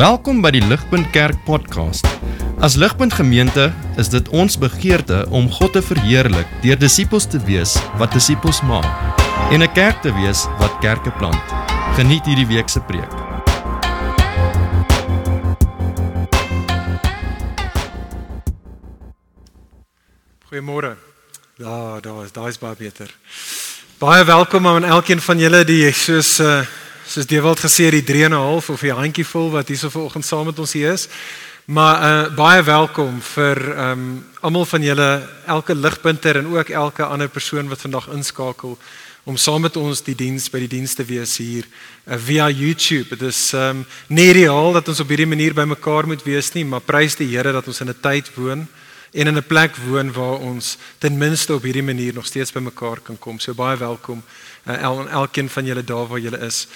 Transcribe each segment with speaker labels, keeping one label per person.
Speaker 1: Welkom by die Ligpunt Kerk podcast. As Ligpunt Gemeente is dit ons begeerte om God te verheerlik deur disippels te wees wat disippels maak en 'n kerk te wees wat kerke plant. Geniet hierdie week se preek.
Speaker 2: Goeiemôre. Ja, daar is daar is baie beter. Baie welkom aan elkeen van julle die soos uh soos Dewald gesê het die 3 en 'n half of die handjievol wat hierso vanoggend saam met ons hier is. Maar uh baie welkom vir ehm um, almal van julle, elke ligpunter en ook elke ander persoon wat vandag inskakel om saam met ons die diens by die dienste wees hier uh, via YouTube. Dit is ehm um, nie reël dat ons op hierdie manier bymekaar moet wees nie, maar prys die Here dat ons in 'n tyd woon en in 'n plek woon waar ons ten minste op hierdie manier nog steeds bymekaar kan kom. So baie welkom uh, el, elkeen van julle daar waar julle is.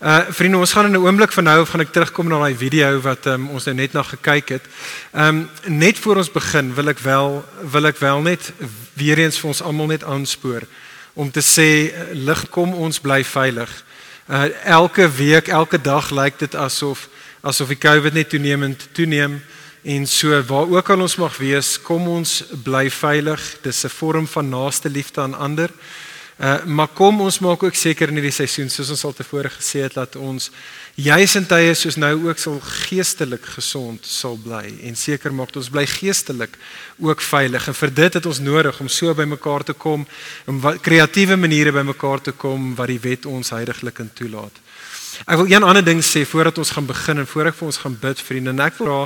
Speaker 2: Uh vriende, ons gaan in 'n oomblik van nou af gaan ek terugkom na daai video wat um, ons nou net na gekyk het. Um net voor ons begin wil ek wel wil ek wel net weer eens vir ons almal net aanspoor om te sê lig kom ons bly veilig. Uh elke week, elke dag lyk dit asof asof die COVID net toenemend toeneem en so waar ook al ons mag wees, kom ons bly veilig. Dis 'n vorm van naaste liefde aan ander. Uh maar kom ons maak ook seker in hierdie seisoen soos ons al tevore gesê het dat ons juis in tye soos nou ook sal geestelik gesond sal bly. En seker maak dat ons bly geestelik ook veilig. En vir dit het ons nodig om so bymekaar te kom om kreatiewe maniere bymekaar te kom wat die wet ons heiliglik in toelaat. Ek wil een ander ding sê voordat ons gaan begin en voor ek vir ons gaan bid vriende en ek wil vra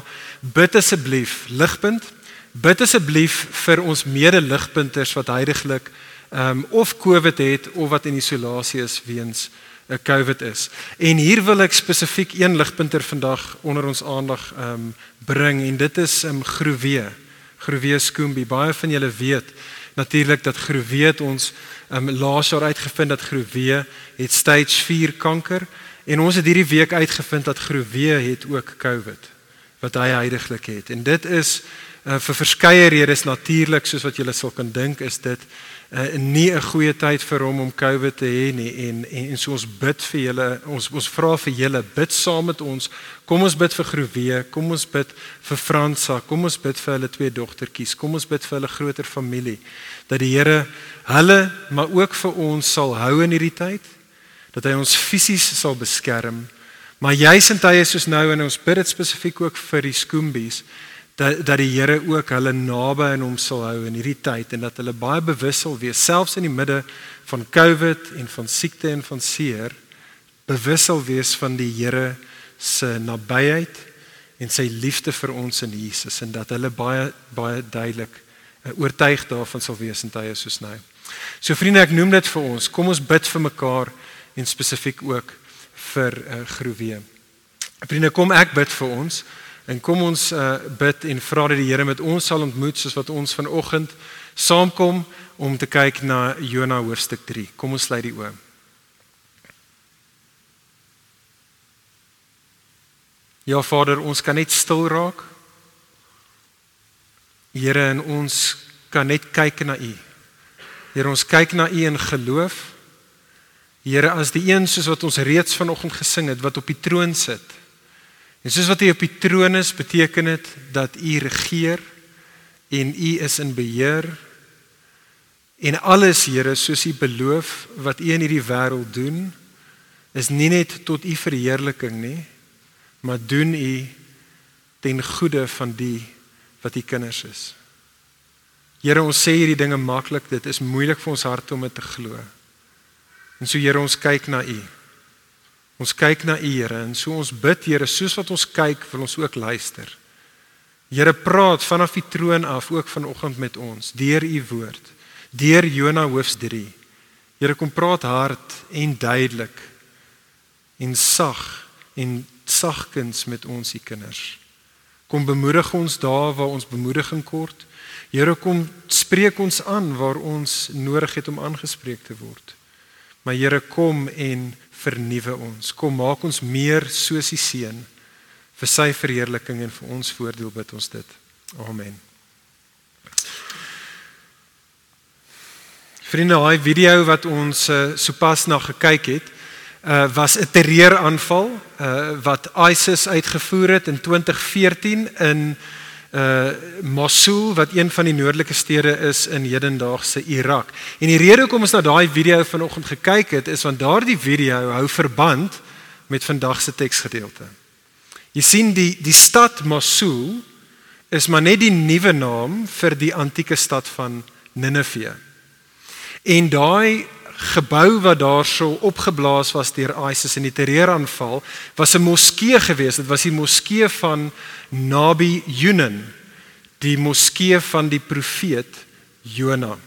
Speaker 2: bid asseblief ligpunt. Bid asseblief vir ons mede ligpunters wat heiliglik ehm um, of COVID het of wat in isolasie is weens 'n uh, COVID is. En hier wil ek spesifiek een ligpunter vandag onder ons aandag ehm um, bring en dit is ehm um, Groewee. Groewee Skoombie. Baie van julle weet natuurlik dat Groewee het ons ehm um, laas jaar uitgevind dat Groewee het stage 4 kanker en ons het hierdie week uitgevind dat Groewee het ook COVID wat hy heidaglik het. En dit is uh, vir verskeie redes natuurlik soos wat julle sal kan dink is dit uh, nie 'n goeie tyd vir hom om COVID te hê nie en, en en so ons bid vir julle ons ons vra vir julle bid saam met ons. Kom ons bid vir Groewee kom ons bid vir Fransa kom ons bid vir hulle twee dogtertjies kom ons bid vir hulle groter familie dat die Here hulle maar ook vir ons sal hou in hierdie tyd dat hy ons fisies sal beskerm. Maar juis in tye soos nou en ons bid dit spesifiek ook vir die skoombies dat dat die Here ook hulle naby aan hom sal hou in hierdie tyd en dat hulle baie bewus sal wees selfs in die midde van COVID en van siekte en van seer bewus sal wees van die Here se nabyheid en sy liefde vir ons in Jesus en dat hulle baie baie duidelik oortuig daarvan sal wees in tye soos nou. So vriende, ek noem dit vir ons. Kom ons bid vir mekaar en spesifiek ook vir uh, Groewee. Vriende, kom ek bid vir ons. En kom ons uh, bid en vra dat die Here met ons sal ontmoet soos wat ons vanoggend saamkom om te kyk na Jona hoofstuk 3. Kom ons sluit die oë. Ja Vader, ons kan net stil raak. Here, en ons kan net kyk na U. Here, ons kyk na U in geloof. Here, as die een soos wat ons reeds vanoggend gesing het wat op die troon sit. En soos wat hy op die troon is, beteken dit dat u regeer en u is in beheer. En alles, Here, soos u beloof wat u in hierdie wêreld doen, is nie net tot u verheerliking nie, maar doen u ten goede van die wat u kinders is. Here, ons sê hierdie dinge maklik, dit is moeilik vir ons harte om dit te glo. En so Here, ons kyk na u. Ons kyk na U Here en so ons bid Here, soos wat ons kyk, wil ons ook luister. Here praat vanaf die troon af ook vanoggend met ons deur U woord, deur Jona hoofs 3. Here kom praat hard en duidelik en sag en sagkens met ons U kinders. Kom bemoedig ons daar waar ons bemoediging kort. Here kom spreek ons aan waar ons nodig het om aangespreek te word. Maar Here kom en vernuwe ons. Kom maak ons meer soos die seun vir sy verheerliking en vir ons voordeel bid ons dit. Amen. Vriende, daai video wat ons uh, sopas na gekyk het, uh was 'n terreuraanval uh wat ISIS uitgevoer het in 2014 in uh Mosul wat een van die noordelike stede is in hedendaagse Irak. En die rede hoekom ons na daai video vanoggend gekyk het is want daardie video hou verband met vandag se teksgedeelte. Jy sien die die stad Mosul is maar net die nuwe naam vir die antieke stad van Ninive. En daai gebou wat daarso opgeblaas was deur ISIS in die terreuraanval was 'n moskee geweest. Dit was die moskee van Nabi Yunan, die moskee van die profeet Jona.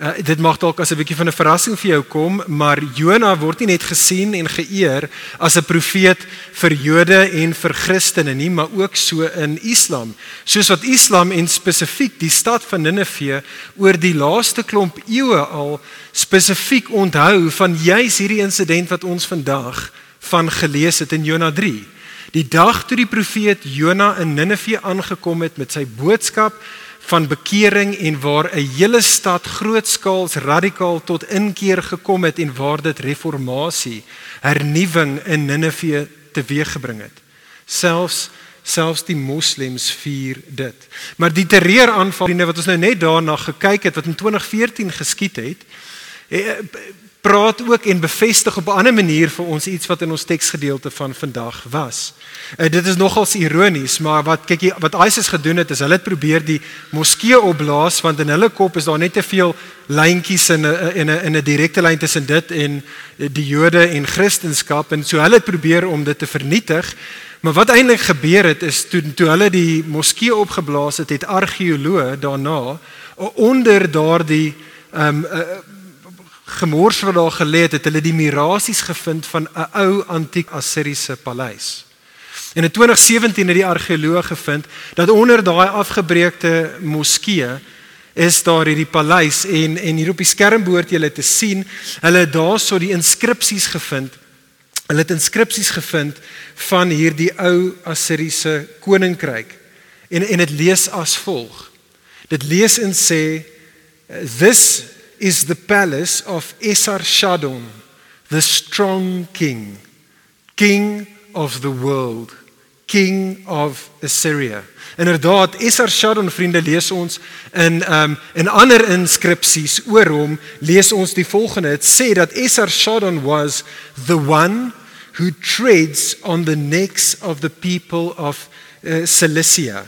Speaker 2: Uh, dit mag dalk as 'n bietjie van 'n verrassing vir jou kom, maar Jona word nie net gesien en geëer as 'n profeet vir Jode en vir Christene nie, maar ook so in Islam. Soos wat Islam en spesifiek die stad van Ninive oor die laaste klomp eeue al spesifiek onthou van juis hierdie insident wat ons vandag van gelees het in Jona 3. Die dag toe die profeet Jona in Ninive aangekom het met sy boodskap van bekering en waar 'n hele stad grootskaals radikaal tot inkeer gekom het en waar dit reformatie, hernuwing in Ninive teweeggebring het. Selfs selfs die moslems vier dit. Maar die terreuraanval wat ons nou net daarna gekyk het wat in 2014 geskied het, eh, praat ook en bevestig op 'n ander manier vir ons iets wat in ons teksgedeelte van vandag was. Uh, dit is nogals ironies, maar wat kyk jy wat ISIS gedoen het is hulle het probeer die moskee opblaas want in hulle kop is daar net te veel lyntjies in 'n in 'n in 'n direkte lyn tussen dit en die Jode en Christendom en so hulle het probeer om dit te vernietig. Maar wat eintlik gebeur het is toe toe hulle die moskee opgeblaas het, het argeoloë daarna onder daardie ehm um, uh, gemors wat daar gelê het, het hulle die mirasies gevind van 'n ou antiek Assiriese paleis. En in 2017 het die argeoloog gevind dat onder daai afgebreekte moskee is daar hierdie paleis en en hier op die skerm behoort julle te sien, hulle het daarso die inskripsies gevind. Hulle het inskripsies gevind van hierdie ou Assiriese koninkryk. En en dit lees as volg. Dit lees en sê this is the palace of Esarhaddon, the strong king, king of the world, king of Assyria. Inderdaad, Esarhaddon vriende lees ons in um in ander inskripsies oor hom lees ons die volgende. Dit sê dat Esarhaddon was the one who treads on the necks of the people of uh, Cilicia.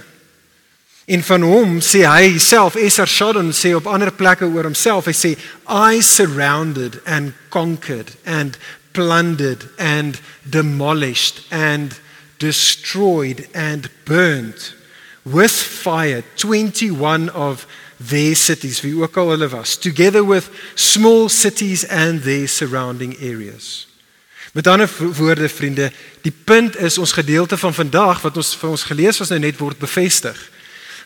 Speaker 2: En van hom sê hy self Esar Shaddon sê op ander plekke oor homself hy sê I surrounded and conquered and plundered and demolished and destroyed and burnt with fire 21 of their cities wie ook al hulle was together with small cities and their surrounding areas. Met ander woorde vriende die punt is ons gedeelte van vandag wat ons vir ons gelees was nou net word bevestig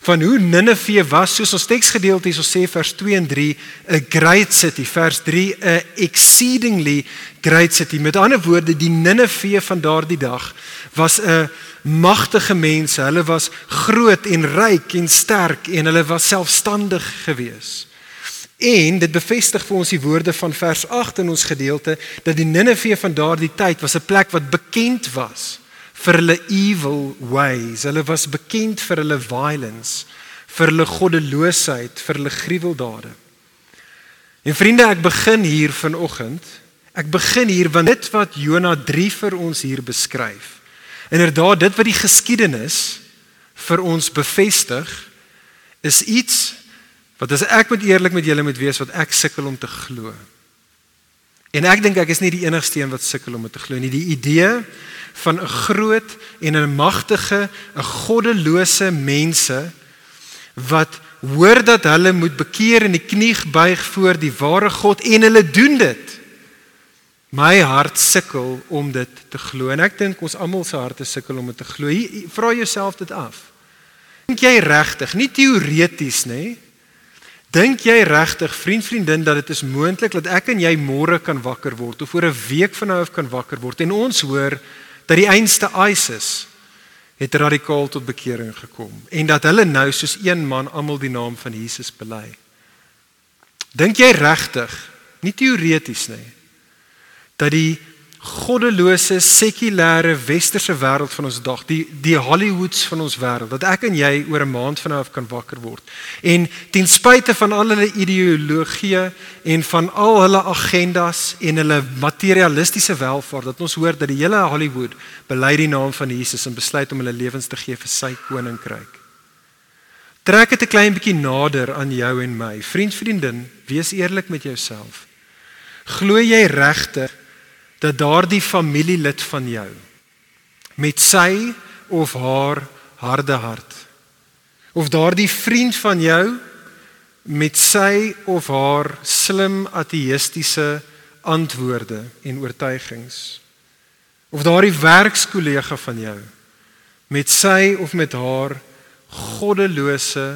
Speaker 2: van hoe Ninive was soos ons teksgedeelte hier so sê vers 2 en 3 'n great city. Vers 3 'n exceedingly great city. Met ander woorde die Ninive van daardie dag was 'n magtige mense. Hulle was groot en ryk en sterk en hulle was selfstandig geweest en dit bevestig vir ons die woorde van vers 8 in ons gedeelte dat die Ninive van daardie tyd was 'n plek wat bekend was vir hulle evil ways. Hulle was bekend vir hulle violence, vir hulle goddeloosheid, vir hulle gruweldade. En vriende, ek begin hier vanoggend. Ek begin hier want dit wat Jona 3 vir ons hier beskryf. Inderdaad, dit wat die geskiedenis vir ons bevestig is iets wat as ek moet eerlik met julle moet wees wat ek sukkel om te glo. En ek dink ek is nie die enigste een wat sukkel om dit te glo nie. Die idee van 'n groot en 'n magtige, 'n goddelose mense wat hoor dat hulle moet bekeer en die knie buig voor die ware God en hulle doen dit. My hart sukkel om dit te glo en ek dink ons almal se harte sukkel om dit te glo. Vra jouself dit af. Dink jy regtig, nie teoreties nê? Nee, Dink jy regtig, vriend vriendin, dat dit is moontlik dat ek en jy môre kan wakker word of oor 'n week van nou af kan wakker word en ons hoor dat die einste ISIS het radikaal tot bekering gekom en dat hulle nou soos een man almal die naam van Jesus bely. Dink jy regtig, nie teoreties nie, dat die goddelose sekulêre westerse wêreld van ons dag, die die Hollywoods van ons wêreld, dat ek en jy oor 'n maand van nou af kan wakker word. En ten spyte van al hulle ideologieë en van al hulle agendas en hulle materialistiese welvaart, dat ons hoor dat die hele Hollywood bely die naam van Jesus en besluit om hulle lewens te gee vir sy koninkryk. Trek dit 'n klein bietjie nader aan jou en my. Vriend, vriendin, wees eerlik met jouself. Glo jy regtig dat daardie familielid van jou met sy of haar harde hart of daardie vriend van jou met sy of haar slim ateïstiese antwoorde en oortuigings of daardie werkskollega van jou met sy of met haar goddelose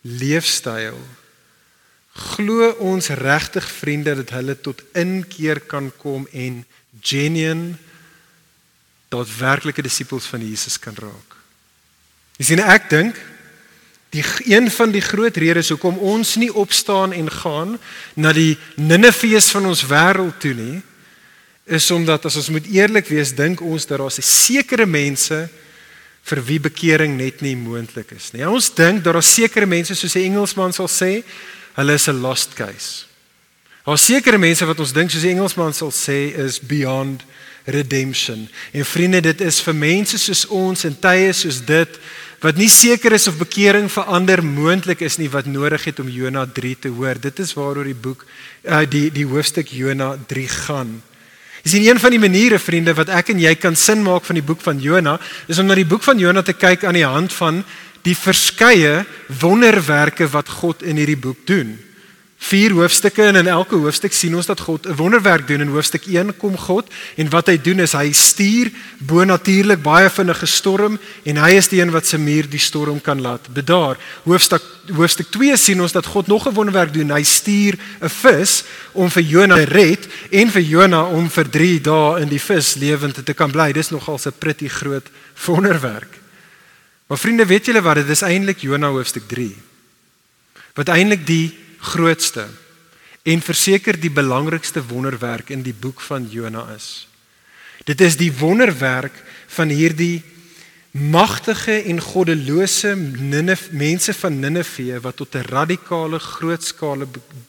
Speaker 2: leefstyl glo ons regtig vriende dat hulle tot inkeer kan kom en genuine daadwerklike disippels van Jesus kan raak. Jy sien ek dink die een van die groot redes hoekom ons nie opstaan en gaan na die Ninevehs van ons wêreld toe nie is omdat as ons moet eerlik wees dink ons dat daar 'n sekere mense vir wie bekering net nie moontlik is nie. Ons dink dat daar sekere mense soos die Engelsman sal sê Hulle is 'n lost case. Daar sekerre mense wat ons dink soos die Engelsman sal sê is beyond redemption. En vriende, dit is vir mense soos ons in tye soos dit wat nie seker is of bekering vir ander moontlik is nie wat nodig het om Jona 3 te hoor. Dit is waaroor die boek uh, die die hoofstuk Jona 3 gaan. Is een van die maniere vriende wat ek en jy kan sin maak van die boek van Jona is om na die boek van Jona te kyk aan die hand van die verskeie wonderwerke wat God in hierdie boek doen. Vier hoofstukke en in elke hoofstuk sien ons dat God 'n wonderwerk doen. In hoofstuk 1 kom God en wat hy doen is hy stuur bonatuurlik baie vinnige storm en hy is die een wat se muur die storm kan laat bedaar. Hoofstuk hoofstuk 2 sien ons dat God nog 'n wonderwerk doen. Hy stuur 'n vis om vir Jona te red en vir Jona om vir 3 dae in die vis lewend te kan bly. Dis nogal 'n pretty groot wonderwerk. Maar vriende, weet julle wat? Dit is eintlik Jona hoofstuk 3. Wat eintlik die grootste en verseker die belangrikste wonderwerk in die boek van Jona is. Dit is die wonderwerk van hierdie magtige en goddelose mense van Ninive wat tot 'n radikale grootskale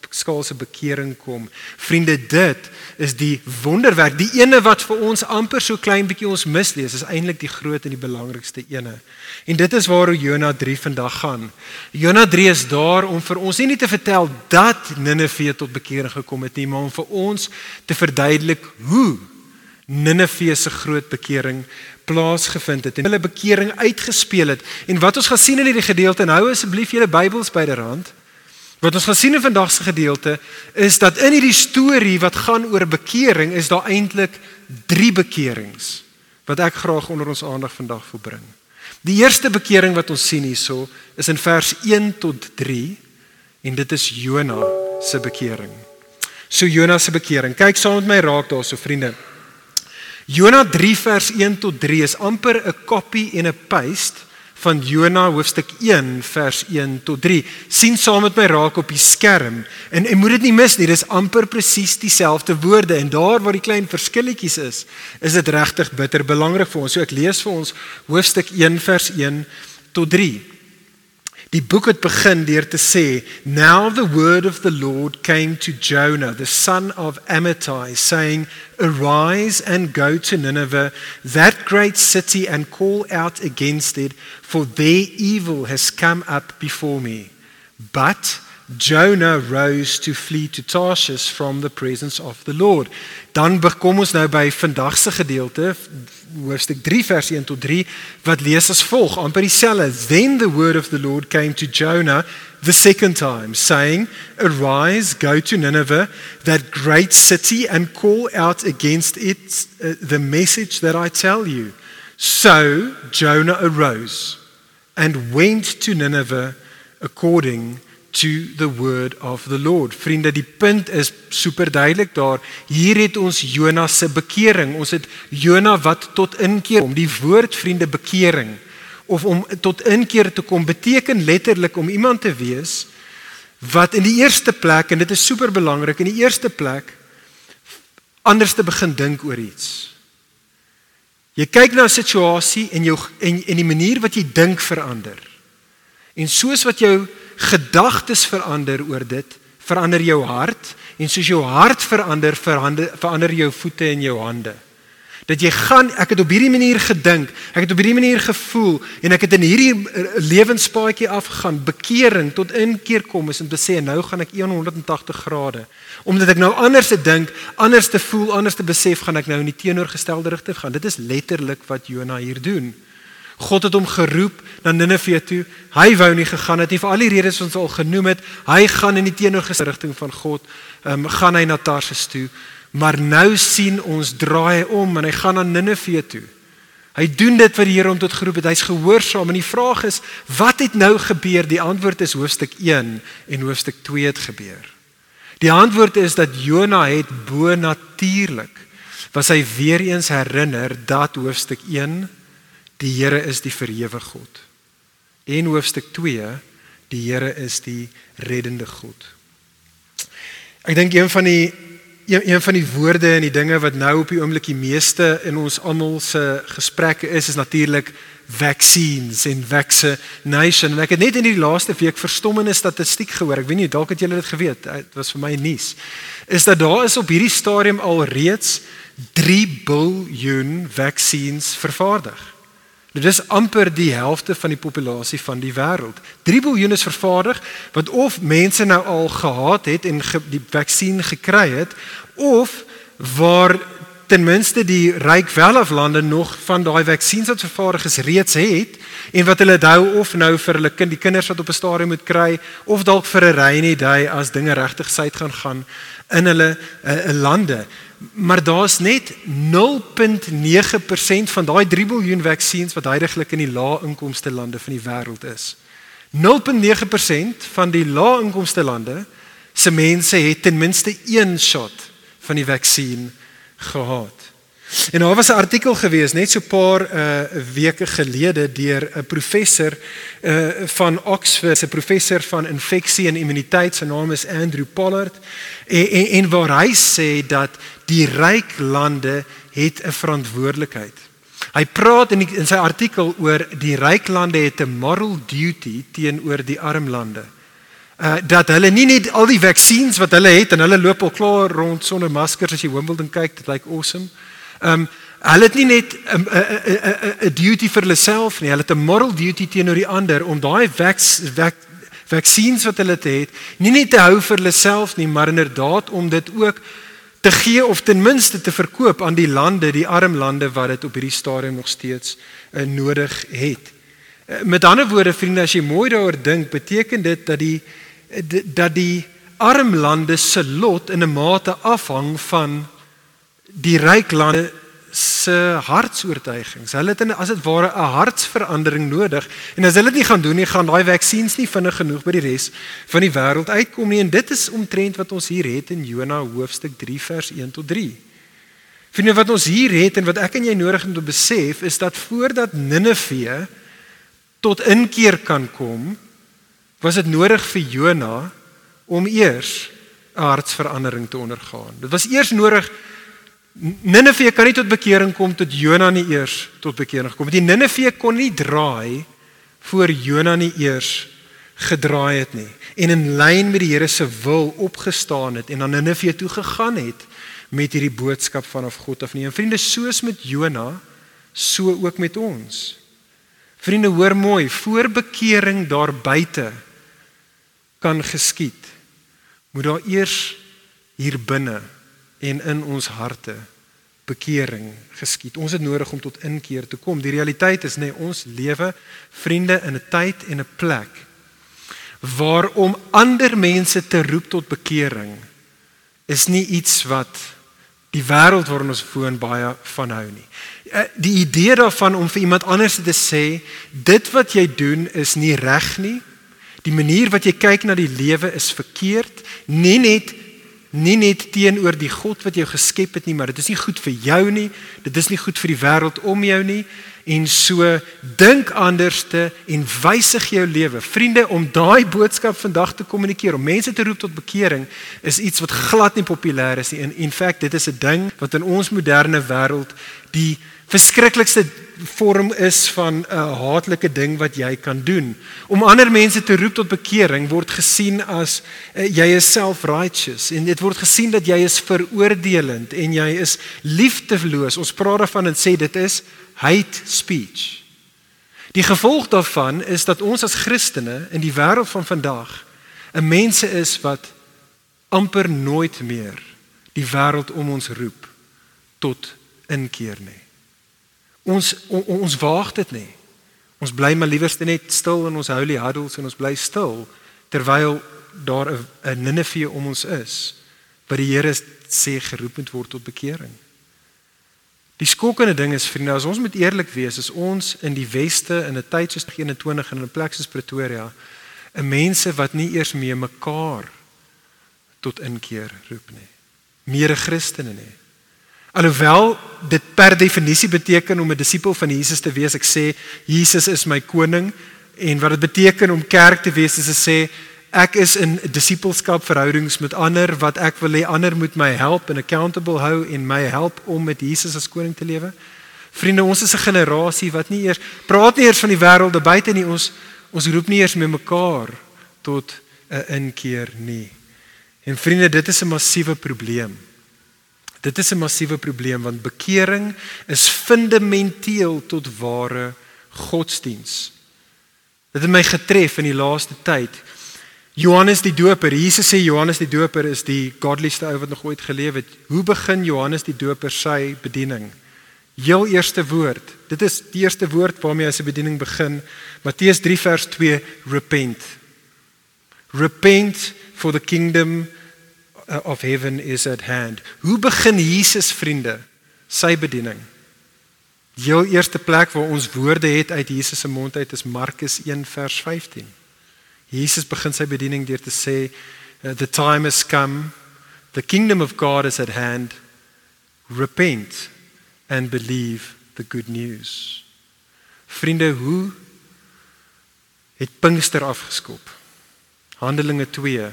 Speaker 2: skaalse bekering kom. Vriende, dit is die wonderwerk, die ene wat vir ons amper so klein bietjie ons mislees, is eintlik die groot en die belangrikste ene. En dit is waaroor Jona 3 vandag gaan. Jona 3 is daar om vir ons nie net te vertel dat Ninive tot bekering gekom het nie, maar om vir ons te verduidelik hoe Ninive se groot bekering plaasgevind het en hulle bekering uitgespeel het. En wat ons gaan sien in hierdie gedeelte, en hou asseblief julle Bybels byderhand. Wat ons gaan sien in vandag se gedeelte is dat in hierdie storie wat gaan oor bekering is daar eintlik 3 bekerings wat ek graag onder ons aandag vandag wil bring. Die eerste bekering wat ons sien hierso is in vers 1 tot 3 en dit is Jona se bekering. So Jona se bekering. Kyk saam met my raak daarso vriende. Jona 3 vers 1 tot 3 is amper 'n copy en 'n paste van Jona hoofstuk 1 vers 1 tot 3. sien saam met my raak op die skerm en en moet dit nie mis nie, dis amper presies dieselfde woorde en daar waar die klein verskilletjies is, is dit regtig bitter belangrik vir ons. So ek lees vir ons hoofstuk 1 vers 1 tot 3. Die boek het begin deur te sê, "Now the word of the Lord came to Jonah, the son of Amittai, saying, Arise and go to Nineveh, that great city, and call out against it, for their evil has come up before me." But Jonah rose to flee to Tarshish from the presence of the Lord. Dan kom ons nou by vandag se gedeelte, hoofstuk 3 vers 1 tot 3 wat lees as volg: amper dieselfde. Then the word of the Lord came to Jonah the second time, saying, Arise, go to Nineveh, that great city, and call out against it uh, the message that I tell you. So Jonah arose and went to Nineveh according to the word of the Lord. Vriende, die punt is super duidelik daar. Hier het ons Jonas se bekering. Ons het Jona wat tot inkeer kom. Die woord vriende bekering of om tot inkeer te kom beteken letterlik om iemand te wees wat in die eerste plek en dit is super belangrik in die eerste plek anders te begin dink oor iets. Jy kyk na 'n situasie en jou en en die manier wat jy dink verander. En soos wat jou gedagtes verander oor dit, verander jou hart en soos jou hart verander, verander verander jou voete en jou hande dat jy gaan ek het op hierdie manier gedink, ek het op hierdie manier gevoel en ek het in hierdie eh, lewenspaadjie afgegaan, bekering tot inkeer kom is om te sê nou gaan ek 180 grade. Omdat ek nou anders te dink, anders te voel, anders te besef, gaan ek nou in die teenoorgestelde rigting gaan. Dit is letterlik wat Jona hier doen. God het hom geroep na Ninive toe. Hy wou nie gegaan het nie vir al die redes wat ons al genoem het. Hy gaan in die teenoorgestelde rigting van God. Ehm um, gaan hy na Tarsus toe. Maar nou sien ons draai hy om en hy gaan na Ninive toe. Hy doen dit wat die Here hom tot geroep het. Hy's gehoorsaam en die vraag is wat het nou gebeur? Die antwoord is hoofstuk 1 en hoofstuk 2 het gebeur. Die antwoord is dat Jona het bo natuurlik was hy weer eens herinner dat hoofstuk 1 die Here is die verhewe God. En hoofstuk 2 die Here is die reddende God. Ek dink een van die een, een van die woorde en die dinge wat nou op die oomblik die meeste in ons almal se gesprekke is is natuurlik vaccines en vaccination. En ek het net in die laaste week verstommende statistiek gehoor. Ek weet nie dalk het julle dit geweet. Dit was vir my nuus. Is dat daar is op hierdie stadium al reeds 3 biljoen vaccines vervaardig. Dit is amper die helfte van die populasie van die wêreld. 3 miljard is vervaardig wat of mense nou al gehad het en ge, die vaksin gekry het of waar ten minste die ryk welaflande nog van daai vaksins wat vervaardig is reeds het en wat hulle hou of nou vir hulle kind die kinders wat op 'n stadium moet kry of dalk vir 'n rainy day as dinge regtig suid gaan gaan in hulle uh, lande maar daar's net 0.9% van daai 3 miljard vaksins wat heidaglik in die lae-inkomste lande van die wêreld is. 0.9% van die lae-inkomste lande se mense het ten minste een shot van die vaksin gehad. En daar was 'n artikel gewees net so 'n paar uh weke gelede deur 'n professor uh van Oxford, 'n professor van infeksie en immuniteit, sy naam is Andrew Pollard, en, en, en waar hy sê dat die ryk lande het 'n verantwoordelikheid. Hy praat in die, in sy artikel oor die ryk lande het 'n moral duty teenoor die arm lande. Uh dat hulle nie net al die vaksins wat hulle het en hulle loop al klaar rond sonder maskers as jy Wimbledon kyk, dit lyk awesome. Um hulle het nie net 'n 'n 'n duty vir hulle self nie, hulle het 'n moral duty teenoor die ander om daai vaks vak, vaksins wat hulle het, nie net te hou vir hulle self nie, maar inderdaad om dit ook te gee of ten minste te verkoop aan die lande, die arm lande wat dit op hierdie stadium nog steeds uh, nodig het. Uh, met ander woorde vriende, as jy mooi daaroor dink, beteken dit dat die dat die arm lande se lot in 'n mate afhang van die ryk lande se hartsoortuigings. Hulle het as dit ware 'n hartsverandering nodig en as hulle dit nie gaan doen nie, gaan daai vaksins nie vinnig genoeg by die res van die wêreld uitkom nie en dit is omtrent wat ons hier het in Jona hoofstuk 3 vers 1 tot 3. Vind wat ons hier het en wat ek en jy nodig het om te besef is dat voordat Ninive tot inkeer kan kom, was dit nodig vir Jona om eers 'n hartsverandering te ondergaan. Dit was eers nodig Ninive kan nie tot bekering kom tot Jona nie eers tot bekering kom. Die Ninive kon nie draai voor Jona nie eers gedraai het nie en in lyn met die Here se wil opgestaan het en aan Ninive toe gegaan het met hierdie boodskap vanaf God af nie. En vriende, soos met Jona, so ook met ons. Vriende, hoor mooi, voor bekering daar buite kan geskied, moet daar eers hier binne en in ons harte bekering geskied. Ons het nodig om tot inkeer te kom. Die realiteit is nê nee, ons lewe vriende in 'n tyd en 'n plek waar om ander mense te roep tot bekering is nie iets wat die wêreld waarin ons woon baie van hou nie. Eh, die idee daarvan om vir iemand anders te sê dit wat jy doen is nie reg nie. Die manier wat jy kyk na die lewe is verkeerd, nie net nie net teenoor die God wat jou geskep het nie, maar dit is nie goed vir jou nie. Dit is nie goed vir die wêreld om jou nie en so dink anderste en wysig jou lewe. Vriende, om daai boodskap vandag te kommunikeer, om mense te roep tot bekering, is iets wat glad nie populêr is nie. In in feite, dit is 'n ding wat in ons moderne wêreld die verskriklikste vorm is van 'n haatlike ding wat jy kan doen. Om ander mense te roep tot bekering word gesien as uh, jy is self-righteous en dit word gesien dat jy is veroordelend en jy is liefdeloos. Ons praat daarvan en sê dit is hate speech. Die gevolg daarvan is dat ons as Christene in die wêreld van vandag 'n mense is wat amper nooit meer die wêreld om ons roep tot inkeer nie. Ons on, ons waag dit nie. Ons bly maar liewerste net stil in ons holy huddles en ons bly stil terwyl daar 'n Ninive om ons is wat die Here sê geroep moet word tot bekering. Die skokkende ding is vriende, as ons moet eerlik wees, is ons in die weste in 'n tyd soos 21 in 'n plek soos Pretoria, 'n mense wat nie eers mee mekaar tot inkeer roep nie. Meer Christene nie. Alhoewel dit per definisie beteken om 'n disipel van Jesus te wees, ek sê Jesus is my koning en wat dit beteken om kerk te wees is te sê ek is in disipelskap verhoudings met ander wat ek wil hê ander moet my help en accountable hou en my help om met Jesus as koning te lewe. Vriende, ons is 'n generasie wat nie eers praat nie eers van die wêreld buite nie. Ons ons roep nie eers met mekaar tot 'n inkeer nie. En vriende, dit is 'n massiewe probleem. Dit is 'n massiewe probleem want bekering is fundamenteel tot ware godsdiens. Dit het my getref in die laaste tyd. Johannes die Doper, Jesus sê Johannes die Doper is die godlieste ou wat nog ooit geleef het. Hoe begin Johannes die Doper sy bediening? Heel eerste woord. Dit is die eerste woord waarmee hy sy bediening begin. Matteus 3 vers 2, repent. Repent for the kingdom Uh, of heaven is at hand. Hoe begin Jesus vriende sy bediening? Die heel eerste plek waar ons woorde het uit Jesus se mond uit is Markus 1 vers 15. Jesus begin sy bediening deur te sê uh, the time has come the kingdom of God is at hand repent and believe the good news. Vriende, hoe het Pinkster afgeskop? Handelinge 2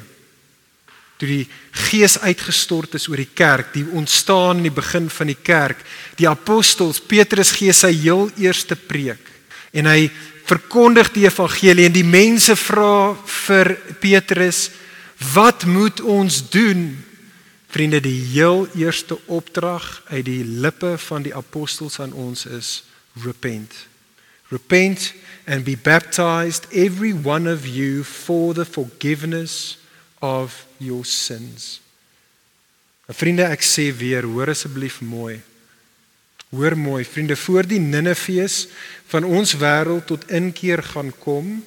Speaker 2: toe die gees uitgestort is oor die kerk, die ontstaan in die begin van die kerk, die apostels, Petrus gee sy heel eerste preek en hy verkondig die evangelie en die mense vra vir Petrus, "Wat moet ons doen?" Vriende, die heel eerste opdrag uit die lippe van die apostels aan ons is repent. Repent and be baptized every one of you for the forgiveness of your sins. En vriende, ek sê weer, hoor asseblief mooi. Hoor mooi, vriende, voor die Ninefees van ons wêreld tot inkeer gaan kom,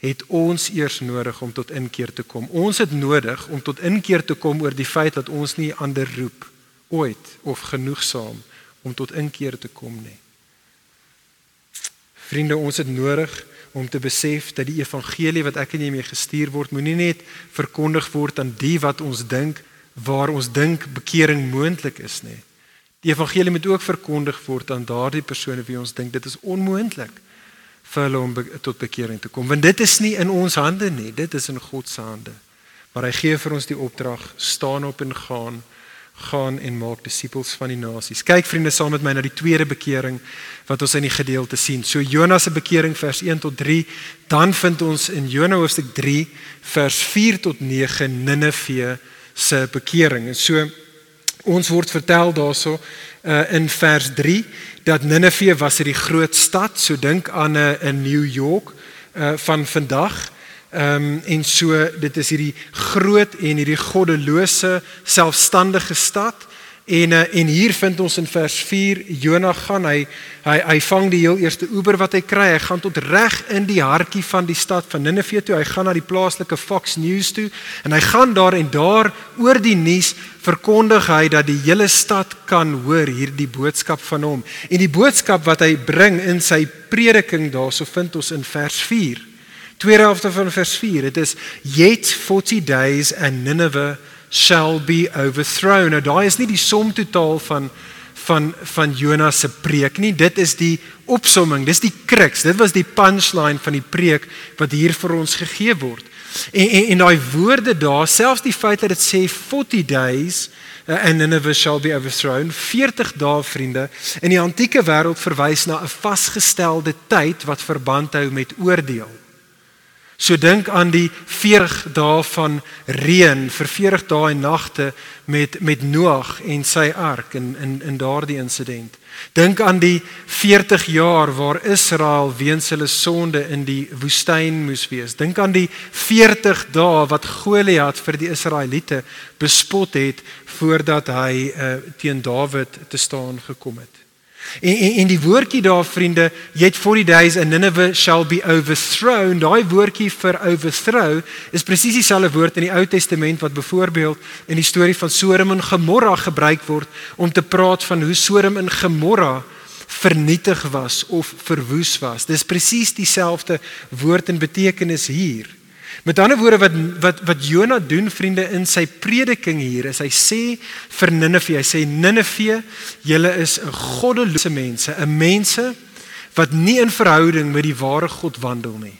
Speaker 2: het ons eers nodig om tot inkeer te kom. Ons het nodig om tot inkeer te kom oor die feit dat ons nie ander roep ooit of genoegsaam om tot inkeer te kom nie. Vriende, ons het nodig om te besef dat die evangelie wat ek en jy mee gestuur word, moenie net verkondig word aan die wat ons dink waar ons dink bekering moontlik is nie. Die evangelie moet ook verkondig word aan daardie persone wie ons dink dit is onmoontlik vir hulle om be tot bekering te kom. Want dit is nie in ons hande nie, dit is in God se hande. Maar hy gee vir ons die opdrag: staan op en gaan gaan en maak disippels van die nasies. Kyk vriende saam met my na die tweede bekering wat ons in die gedeelte sien. So Jonas se bekering vers 1 tot 3, dan vind ons in Jonas hoofstuk 3 vers 4 tot 9 Ninive se bekering. En so ons word vertel daarso uh, in vers 3 dat Ninive was 'n groot stad, so dink aan 'n uh, New York uh, van vandag. Ehm um, en so dit is hierdie groot en hierdie goddelose selfstandige stad. En uh, en hier vind ons in vers 4 Jonah gaan hy hy hy vang die heel eerste Uber wat hy kry. Hy gaan tot reg in die hartjie van die stad van Ninive toe. Hy gaan na die plaaslike Fox News toe en hy gaan daar en daar oor die nuus verkondig hy dat die hele stad kan hoor hierdie boodskap van hom. En die boodskap wat hy bring in sy prediking daarso vind ons in vers 4 Tweede helfte van vers 4. Dit is yet 40 days and Nineveh shall be overthrown. Nou daai is nie die som totaal van van van Jonas se preek nie. Dit is die opsomming, dis die crux. Dit was die punchline van die preek wat hier vir ons gegee word. En en, en daai woorde daar, selfs die feit dat dit sê 40 days uh, and Nineveh shall be overthrown, 40 dae vriende, in die antieke wêreld verwys na 'n vasgestelde tyd wat verband hou met oordeel. So dink aan die 40 dae van reën vir 40 dae en nagte met met Noag en sy ark in in in daardie insident. Dink aan die 40 jaar waar Israel weens hulle sonde in die woestyn moes wees. Dink aan die 40 dae wat Goliat vir die Israeliete bespot het voordat hy uh, teen Dawid te staan gekom het. En en, en die woordjie daar vriende, yet 40 days and Nineveh shall be overthrown. Daai woordjie vir overthrow is presies dieselfde woord in die Ou Testament wat byvoorbeeld in die storie van Sodom en Gomorra gebruik word om te praat van hoe Sodom en Gomorra vernietig was of verwoes was. Dis presies dieselfde woord en betekenis hier. Met ander woorde wat wat wat Jona doen vriende in sy prediking hier is hy sê vir Ninive, hy sê Ninive, julle is 'n goddelose mense, 'n mense wat nie in verhouding met die ware God wandel nie.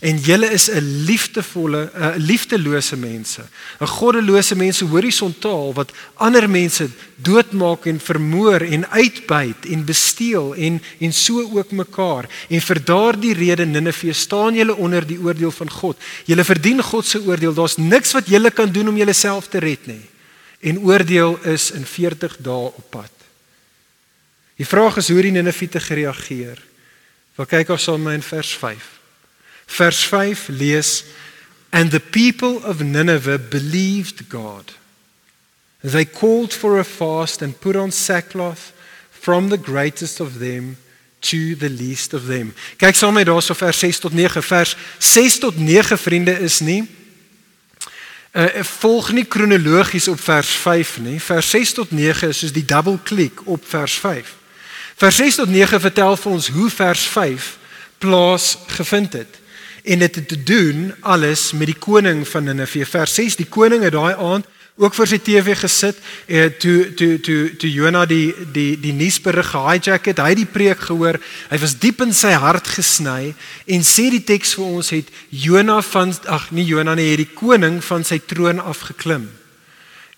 Speaker 2: En julle is 'n liefdevolle, 'n liefdelose mense, 'n goddelose mense horisontaal wat ander mense doodmaak en vermoor en uitbuit en besteel en en so ook mekaar. En vir daardie rede Ninive staan julle onder die oordeel van God. Julle verdien God se oordeel. Daar's niks wat julle kan doen om julleself te red nie. En oordeel is in 40 dae op pad. Die vraag is hoe die Ninive te gereageer. Wat kyk ons saam in vers 5. Vers 5 lees and the people of Nineveh believed God. They called for a fast and put on sackcloth from the greatest of them to the least of them. Kyk saam met daarso vers 6 tot 9. Vers 6 tot 9 vriende is nie uh volg nie kronologies op vers 5 nie. Vers 6 tot 9 is soos die double klik op vers 5. Vers 6 tot 9 vertel vir ons hoe vers 5 plaas gevind het en dit het te doen alles met die koning van Nineve. Vers 6: Die koning het daai aand ook vir sy TV gesit en toe toe toe toe Jona die die die nuusberig gehijack het. Hy die preek gehoor. Hy was diep in sy hart gesny en sê die teks vir ons het Jona van ag nie Jona nie, het die koning van sy troon afgeklim.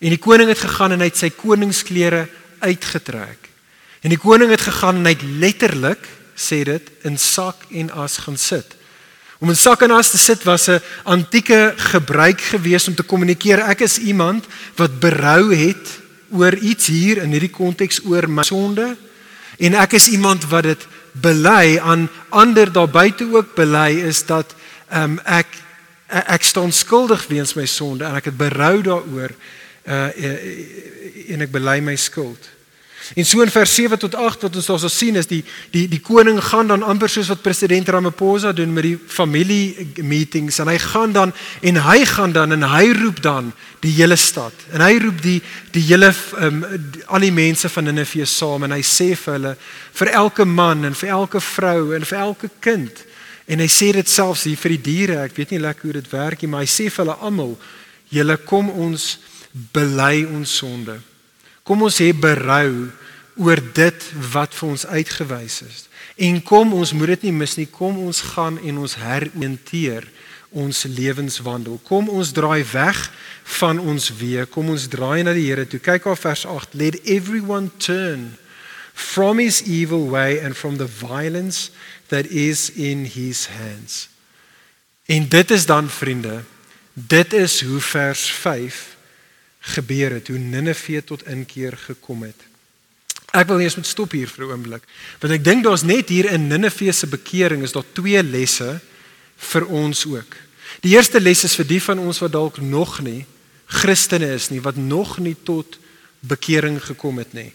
Speaker 2: En die koning het gegaan en hy het sy koningsklere uitgetrek. En die koning het gegaan en hy het letterlik sê dit in sak en as gaan sit. Om in sak en as te sit was 'n antieke gebruik gewees om te kommunikeer. Ek is iemand wat berou het oor iets hier in hierdie konteks oor my sonde en ek is iemand wat dit bely aan ander daar buite ook bely is dat um, ek ek staan skuldig weens my sonde en ek het berou daaroor uh, en ek bely my skuld. En so in vers 7 tot 8 wat ons daar sal sien is die die die koning gaan dan amper soos wat president Ramaphosa doen met die familie meetings en hy gaan dan en hy gaan dan en hy roep dan die hele stad. En hy roep die die hele um, al die mense van Nineve saam. En hy sê vir hulle vir elke man en vir elke vrou en vir elke kind. En hy sê dit selfs hier vir die diere. Ek weet nie lekker hoe dit werk nie maar hy sê vir hulle almal julle kom ons bely ons sonde. Kom ons hê berou oor dit wat vir ons uitgewys is. En kom ons moet dit nie mis nie. Kom ons gaan en ons heroriënteer ons lewenswandel. Kom ons draai weg van ons weë. Kom ons draai na die Here toe. Kyk op vers 8. Let everyone turn from his evil way and from the violence that is in his hands. En dit is dan vriende, dit is hoe vers gebeur het, hoe Ninive tot inkeer gekom het. Ek wil eers met stop hier vir 'n oomblik. Want ek dink daar's net hier in Ninive se bekering is daar twee lesse vir ons ook. Die eerste les is vir die van ons wat dalk nog nie Christene is nie, wat nog nie tot bekering gekom het nie.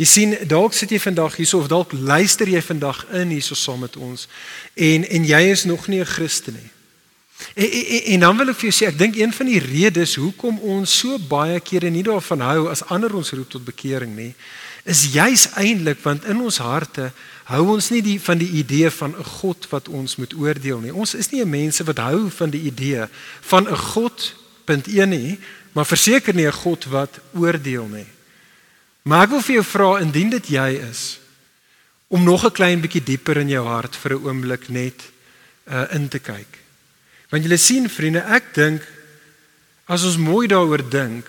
Speaker 2: Jy sien, dalk sit jy vandag hierso of dalk luister jy vandag in hierso saam met ons en en jy is nog nie 'n Christen nie. En, en, en dan wil ek vir jou sê, ek dink een van die redes hoekom ons so baie kere nie daarvan hou as ander ons roep tot bekering nie, is juis eintlik want in ons harte hou ons nie die van die idee van 'n God wat ons moet oordeel nie. Ons is nie mense wat hou van die idee van 'n God punt 1 nie, maar verseker nie 'n God wat oordeel nie. Maar ek wil vir jou vra indien dit jy is om nog 'n klein bietjie dieper in jou hart vir 'n oomblik net uh in te kyk. Want julle sien vriende, ek dink as ons mooi daaroor dink,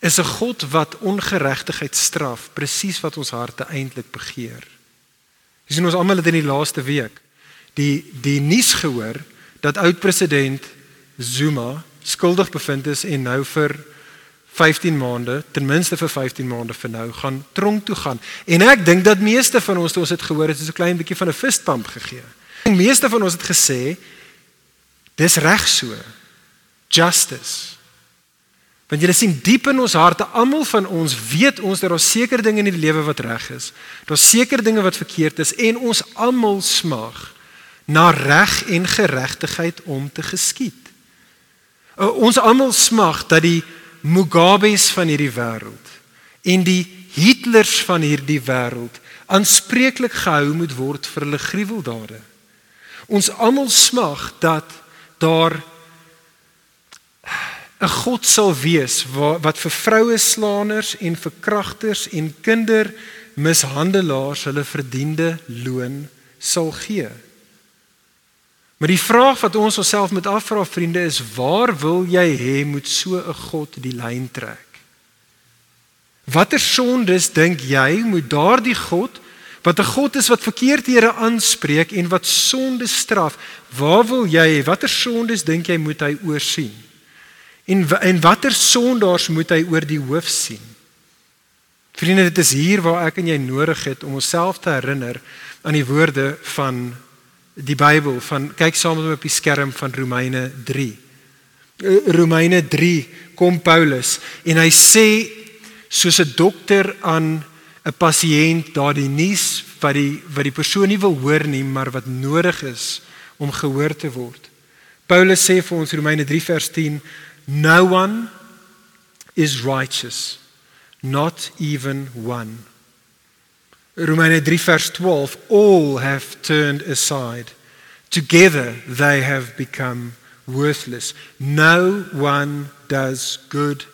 Speaker 2: is 'n God wat ongeregtigheid straf, presies wat ons harte eintlik begeer. Jy sien ons almal het in die laaste week die die nuus gehoor dat oud-president Zuma skuldig bevind is en nou vir 15 maande, ten minste vir 15 maande vir nou gaan tronk toe gaan. En ek dink dat meeste van ons toe ons het gehoor het, is 'n klein bietjie van 'n fistpump gegee. Die meeste van ons het gesê dis reg so. Justice. Want julle sien diep in ons harte, almal van ons weet ons dat daar seker dinge in die lewe wat reg is. Daar's seker dinge wat verkeerd is en ons almal smag na reg en geregtigheid om te geskied. Ons almal smag dat die Mugabes van hierdie wêreld en die Hitlers van hierdie wêreld aanspreeklik gehou moet word vir hulle gruweldade. Ons almal smag dat daar 'n God sal wees wat, vir vroue slaaners en verkragters en kindermishandelaars hulle verdiende loon sal gee. Maar die vraag wat ons onsself moet afvra vriende is waar wil jy hê moet so 'n God die lyn trek? Watter sondes dink jy moet daardie God wat 'n God is wat verkeerdhede aanspreek en wat sonde straf, waar wil jy watter sondes dink jy moet hy oorsien? En en watter sondaars moet hy oor die hoof sien? Vriende, dit is hier waar ek en jy nodig het om onsself te herinner aan die woorde van die Bybel van kyk saam met my op die skerm van Romeine 3. Eh, Romeine 3 kom Paulus en hy sê soos 'n dokter aan 'n pasiënt daardie nuus wat die wat die persoon nie wil hoor nie, maar wat nodig is om gehoor te word. Paulus sê vir ons Romeine 3 vers 10 No one is righteous, not even one. Romeine 3 vers 12 all have turned aside. Together they have become worthless. No one does good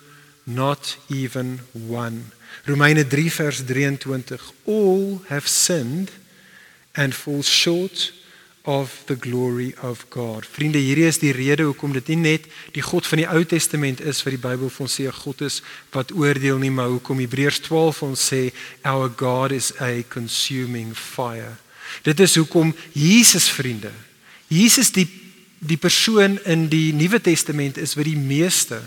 Speaker 2: not even one. Romeine 3 vers 23 all have sinned and fall short of the glory of God. Vriende, hierdie is die rede hoekom dit nie net die God van die Ou Testament is wat die Bybel vir ons sê 'n God is wat oordeel nie, maar hoekom Hebreërs 12 ons sê our God is a consuming fire. Dit is hoekom Jesus vriende. Jesus die die persoon in die Nuwe Testament is wat die meeste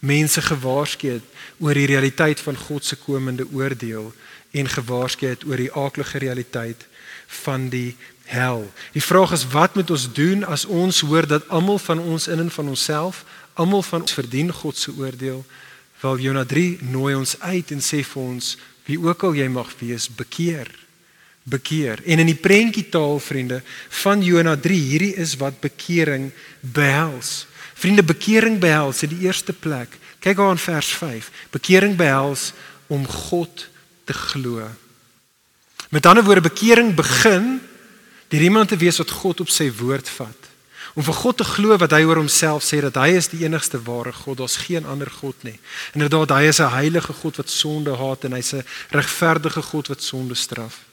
Speaker 2: mense gewaarsku het oor die realiteit van God se komende oordeel en gewaarsku het oor die aaklige realiteit van die hel. Die vraag is wat moet ons doen as ons hoor dat almal van ons in en van onsself, almal van ons verdien God se oordeel? Wel Jona 3 nooi ons uit en sê vir ons wie ook al jy mag wees, bekeer. Bekeer. En in die prentjie taal vriende van Jona 3, hierdie is wat bekering behels. Vriende, bekering behels in die eerste plek. Kyk daar in vers 5. Bekering behels om God te glo. Met ander woorde, bekering begin deur iemand te wees wat God op sy woord vat. Om vir God te glo wat hy oor homself sê dat hy is die enigste ware God, daar's geen ander God nie. Inderdaad, hy is 'n heilige God wat sonde haat en hy's 'n regverdige God wat sonde straf.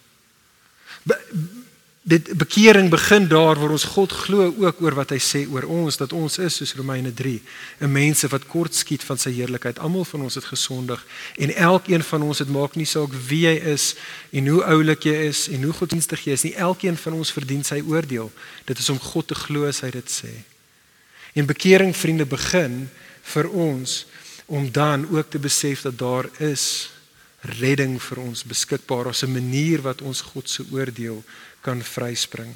Speaker 2: Dit bekering begin daar waar ons God glo ook oor wat hy sê oor ons dat ons is soos Romeine 3 'n mense wat kort skiet van sy heerlikheid almal van ons het gesondig en elkeen van ons het maak nie saak wie jy is en hoe oulik jy is en hoe godsdienstig jy is nie elkeen van ons verdien sy oordeel. Dit is om God te glo as hy dit sê. En bekering vriende begin vir ons om dan ook te besef dat daar is redding vir ons beskikbaar. As 'n manier wat ons God se oordeel kan vryspring.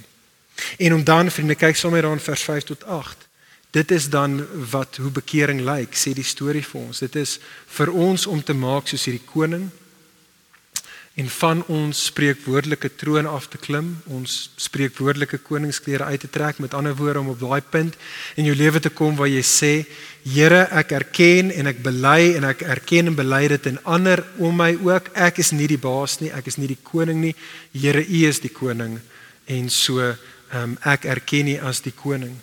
Speaker 2: En om dan vriende kyk sommer daar in vers 5 tot 8. Dit is dan wat hoe bekering lyk, sê die storie vir ons. Dit is vir ons om te maak soos hierdie koning en van ons spreekwoordelike troon af te klim, ons spreekwoordelike koningsklere uit te trek, met ander woorde om op daai punt in jou lewe te kom waar jy sê, Here, ek erken en ek bely en ek erken en bely dit en ander om my ook, ek is nie die baas nie, ek is nie die koning nie. Here, U is die koning en so um, ek erken U as die koning.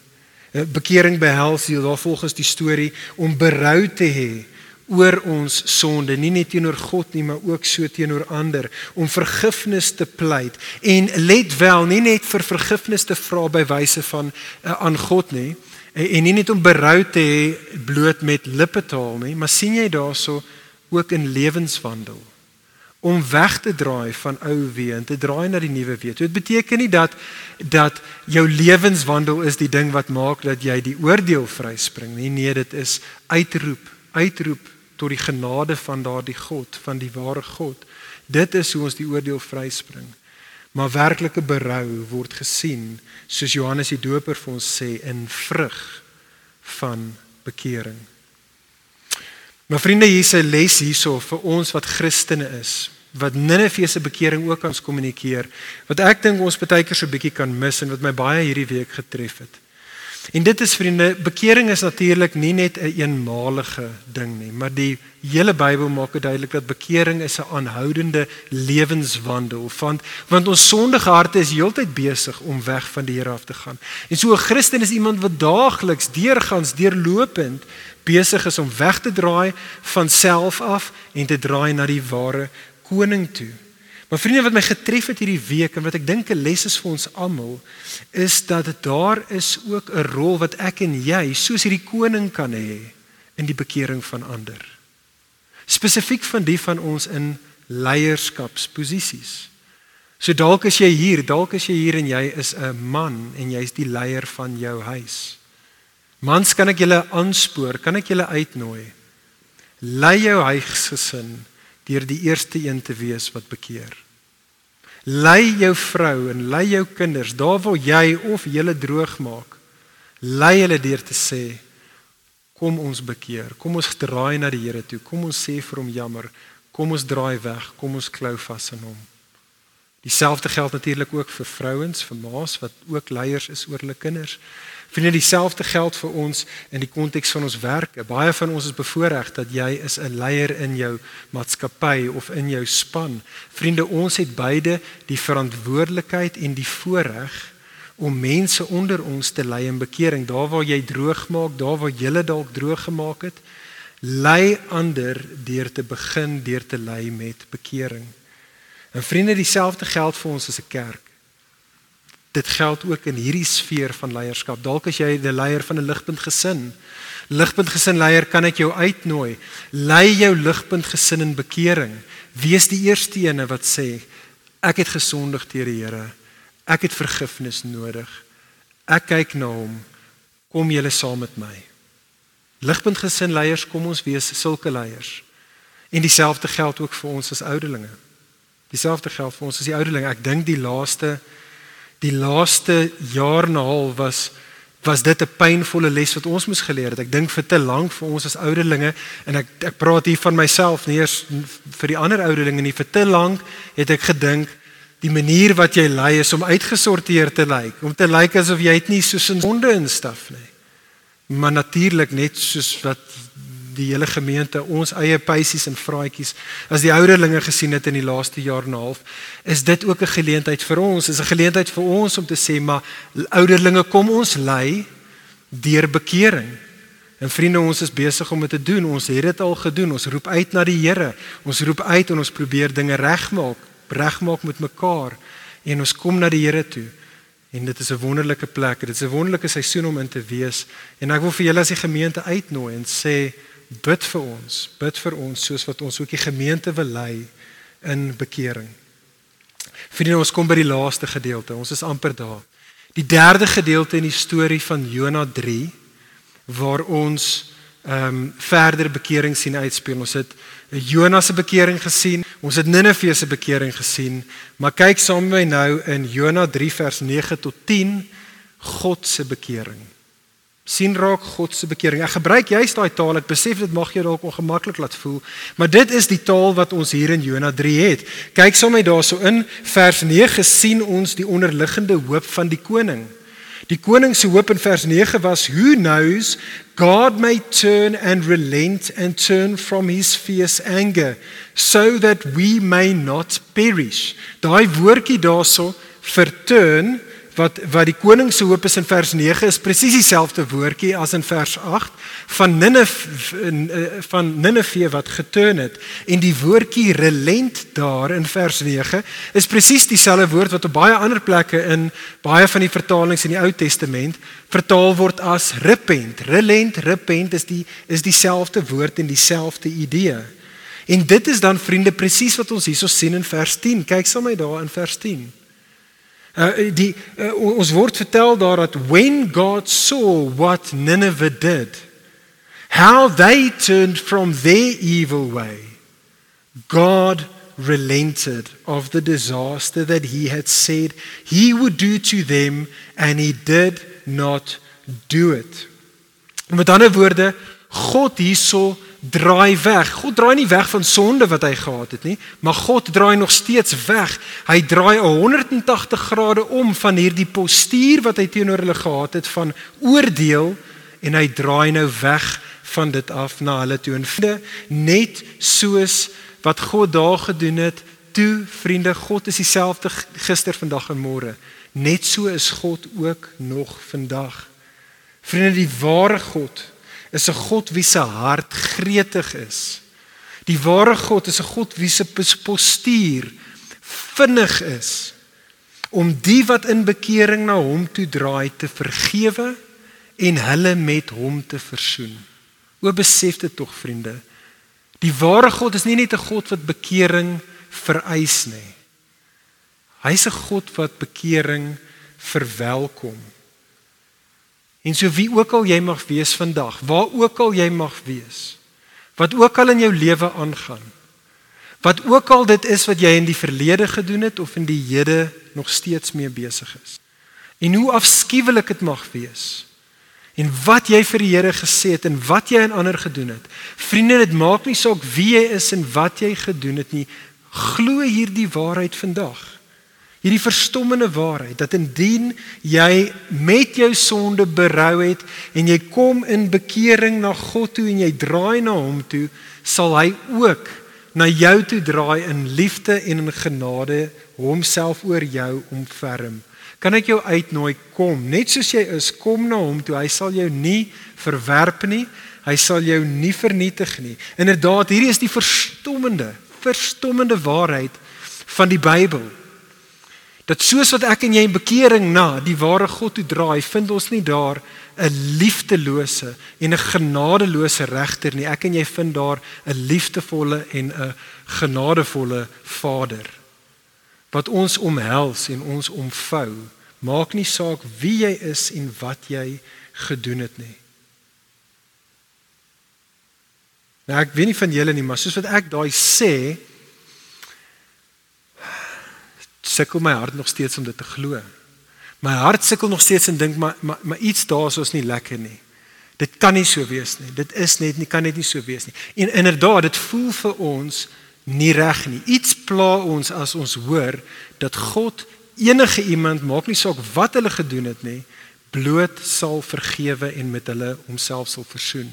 Speaker 2: Eh, bekering behels hier daar volgens die storie om berou te hê oor ons sonde, nie net teenoor God nie, maar ook so teenoor ander, om vergifnis te pleit en let wel, nie net vir vergifnis te vra by wyse van uh, aan God nie, en, en nie net om berou te hê bloot met lippetaal nie, maar sien jy daarso ook in lewenswandel om weg te draai van ou wee en te draai na die nuwe wee. Dit beteken nie dat dat jou lewenswandel is die ding wat maak dat jy die oordeel vryspring nie. Nee, dit is uitroep, uitroep tot die genade van daardie God, van die ware God. Dit is hoe ons die oordeel vryspring. Maar werklike berou word gesien, soos Johannes die Doper vir ons sê, in vrug van bekering. Maar vriende, hier's 'n les hierso vir ons wat Christene is, wat Ninive se bekering ook ons kommunikeer, wat ek dink ons baie keer so bietjie kan mis en wat my baie hierdie week getref het. En dit is vriende, bekering is natuurlik nie net 'n een eenmalige ding nie, maar die hele Bybel maak dit duidelik dat bekering is 'n aanhoudende lewenswandel van want ons sondige harte is heeltyd besig om weg van die Here af te gaan. En so 'n Christen is iemand wat daagliks deurgangs deurlopend besig is om weg te draai van self af en te draai na die ware koning toe. Maar vriende wat my getref het hierdie week en wat ek dink 'n les is vir ons almal is dat daar is ook 'n rol wat ek en jy soos hierdie koning kan hê in die bekering van ander. Spesifiek van die van ons in leierskapsposisies. So dalk as jy hier, dalk as jy hier en jy is 'n man en jy's die leier van jou huis. Mans kan ek julle aanspoor, kan ek julle uitnooi. Lei jou huisgesin deur die eerste een te wees wat bekeer. Lei jou vrou en lei jou kinders daar waar jy of julle droog maak. Lei hulle deur te sê kom ons bekeer. Kom ons draai na die Here toe. Kom ons sê vir hom jammer. Kom ons draai weg. Kom ons klou vas aan hom. Dieselfde geld natuurlik ook vir vrouens, vir ma's wat ook leiers is oor hulle kinders. Vriende, dieselfde geld vir ons in die konteks van ons werk. Baie van ons is bevoordeel dat jy is 'n leier in jou maatskappy of in jou span. Vriende, ons het beide die verantwoordelikheid en die voorreg om mense onder ons te lei in bekering. Daar waar jy droog maak, daar waar jy dalk droog gemaak het, lei ander deur te begin deur te lei met bekering. En vriende, dieselfde geld vir ons as 'n kerk dit geld ook in hierdie sfeer van leierskap. Dalk as jy 'n leier van 'n ligpunt gesin, ligpunt gesin leier, kan ek jou uitnooi. Lei jou ligpunt gesin in bekering. Wees die eerste ene wat sê ek het gesondig teer die Here. Ek het vergifnis nodig. Ek kyk na hom. Kom julle saam met my. Ligpunt gesin leiers, kom ons wees sulke leiers. En dieselfde geld ook vir ons as ouderlinge. Dieselfde geld vir ons as die ouderlinge. Ek dink die laaste die laaste jaar en 'n half was was dit 'n pynvolle les wat ons moes geleer het. Ek dink vir te lank vir ons as ouderlinge en ek ek praat hier van myself nie eers vir die ander ouderlinge nie. Vir te lank het ek gedink die manier wat jy lei is om uitgesorteer te lyk, om te lyk asof jy het nie soos 'n sonde instaf nie. Maar natuurlik net soos wat die hele gemeente ons eie peisies en vraatjies as die ouderlinge gesien het in die laaste jaar en 'n half is dit ook 'n geleentheid vir ons. Is 'n geleentheid vir ons om te sê maar ouderlinge kom ons lei deur bekering. En vriende ons is besig om dit te doen. Ons het dit al gedoen. Ons roep uit na die Here. Ons roep uit en ons probeer dinge regmaak regmaak met mekaar. En ons kom na die Here toe. En dit is 'n wonderlike plek. Dit is 'n wonderlike seisoen om in te wees. En ek wil vir julle as die gemeente uitnooi en sê bid vir ons, bid vir ons soos wat ons ook die gemeente wil lei in bekering. Vriende, ons kom by die laaste gedeelte. Ons is amper daar. Die derde gedeelte in die storie van Jona 3 waar ons ehm um, verder bekering sien uitspeel. Ons het Jona se bekering gesien, ons het Ninive se bekering gesien, maar kyk saam met my nou in Jona 3 vers 9 tot 10 God se bekering sien raak God se bekering. Ek gebruik juist daai taal. Ek besef dit mag jou dalk ongemaklik laat voel, maar dit is die taal wat ons hier in Jona 3 het. Kyk sommer daarso in vers 9 sien ons die onderliggende hoop van die koning. Die koning se hoop in vers 9 was who knows God may turn and relent and turn from his fierce anger so that we may not perish. Daai woordjie daarso vir turn wat wat die koning se hoop is in vers 9 is presies dieselfde woordjie as in vers 8 van Nineve eh, van Nineve wat geturn het. En die woordjie relent daar in vers 9 is presies dieselfde woord wat op baie ander plekke in baie van die vertalings in die Ou Testament vertaal word as repent. Relent repent is die is dieselfde woord en dieselfde idee. En dit is dan vriende presies wat ons hierso sien in vers 10 kyk saam met daar in vers 10 Uh, die uh, ons word vertel daar dat when God saw what Nineveh did how they turned from their evil way God relented of the disaster that he had said he would do to them and he did not do it. Met ander woorde God hierso draai weg. God draai nie weg van sonde wat hy gehad het nie, maar God draai nog steeds weg. Hy draai 180 grade om van hierdie postuur wat hy teenoor hulle gehad het van oordeel en hy draai nou weg van dit af na hulle toe en vriende, net soos wat God daar gedoen het, toe vriende, God is dieselfde gister, vandag en môre. Net so is God ook nog vandag. Vriende, die ware God is 'n God wie se hart gretig is. Die ware God is 'n God wie se postuur vinnig is om die wat in bekering na hom toe draai te vergewe en hulle met hom te versoen. O besef dit tog vriende. Die ware God is nie net 'n God wat bekering vereis nie. Hy's 'n God wat bekering verwelkom. En so wie ook al jy mag wees vandag, waar ook al jy mag wees, wat ook al in jou lewe aangaan, wat ook al dit is wat jy in die verlede gedoen het of in die hede nog steeds mee besig is. En hoe afskuwelik dit mag wees. En wat jy vir die Here gesê het en wat jy aan ander gedoen het. Vriende, dit maak nie saak wie jy is en wat jy gedoen het nie. Glo hierdie waarheid vandag hierdie verstommende waarheid dat indien jy met jou sonde berou het en jy kom in bekering na God toe en jy draai na hom toe, sal hy ook na jou toe draai in liefde en in genade homself oor jou omferm. Kan ek jou uitnooi kom, net soos jy is, kom na hom toe. Hy sal jou nie verwerp nie. Hy sal jou nie vernietig nie. Inderdaad, hierdie is die verstommende, verstommende waarheid van die Bybel. Dat soos wat ek en jy in bekering na die ware God toe draai, vind ons nie daar 'n liefdelose en 'n genadeloose regter nie. Ek en jy vind daar 'n liefdevolle en 'n genadevolle Vader wat ons omhels en ons omvou. Maak nie saak wie jy is en wat jy gedoen het nie. Nou ek weet nie van julle nie, maar soos wat ek daai sê, sukkel my hart nog steeds om dit te glo. My hart sukkel nog steeds en dink maar maar maar iets daar is nie lekker nie. Dit kan nie so wees nie. Dit is net nie kan net nie so wees nie. En inderdaad, dit voel vir ons nie reg nie. Iets pla ons as ons hoor dat God enige iemand maak nie saak wat hulle gedoen het nie, bloot sal vergewe en met hulle homself sal versoen.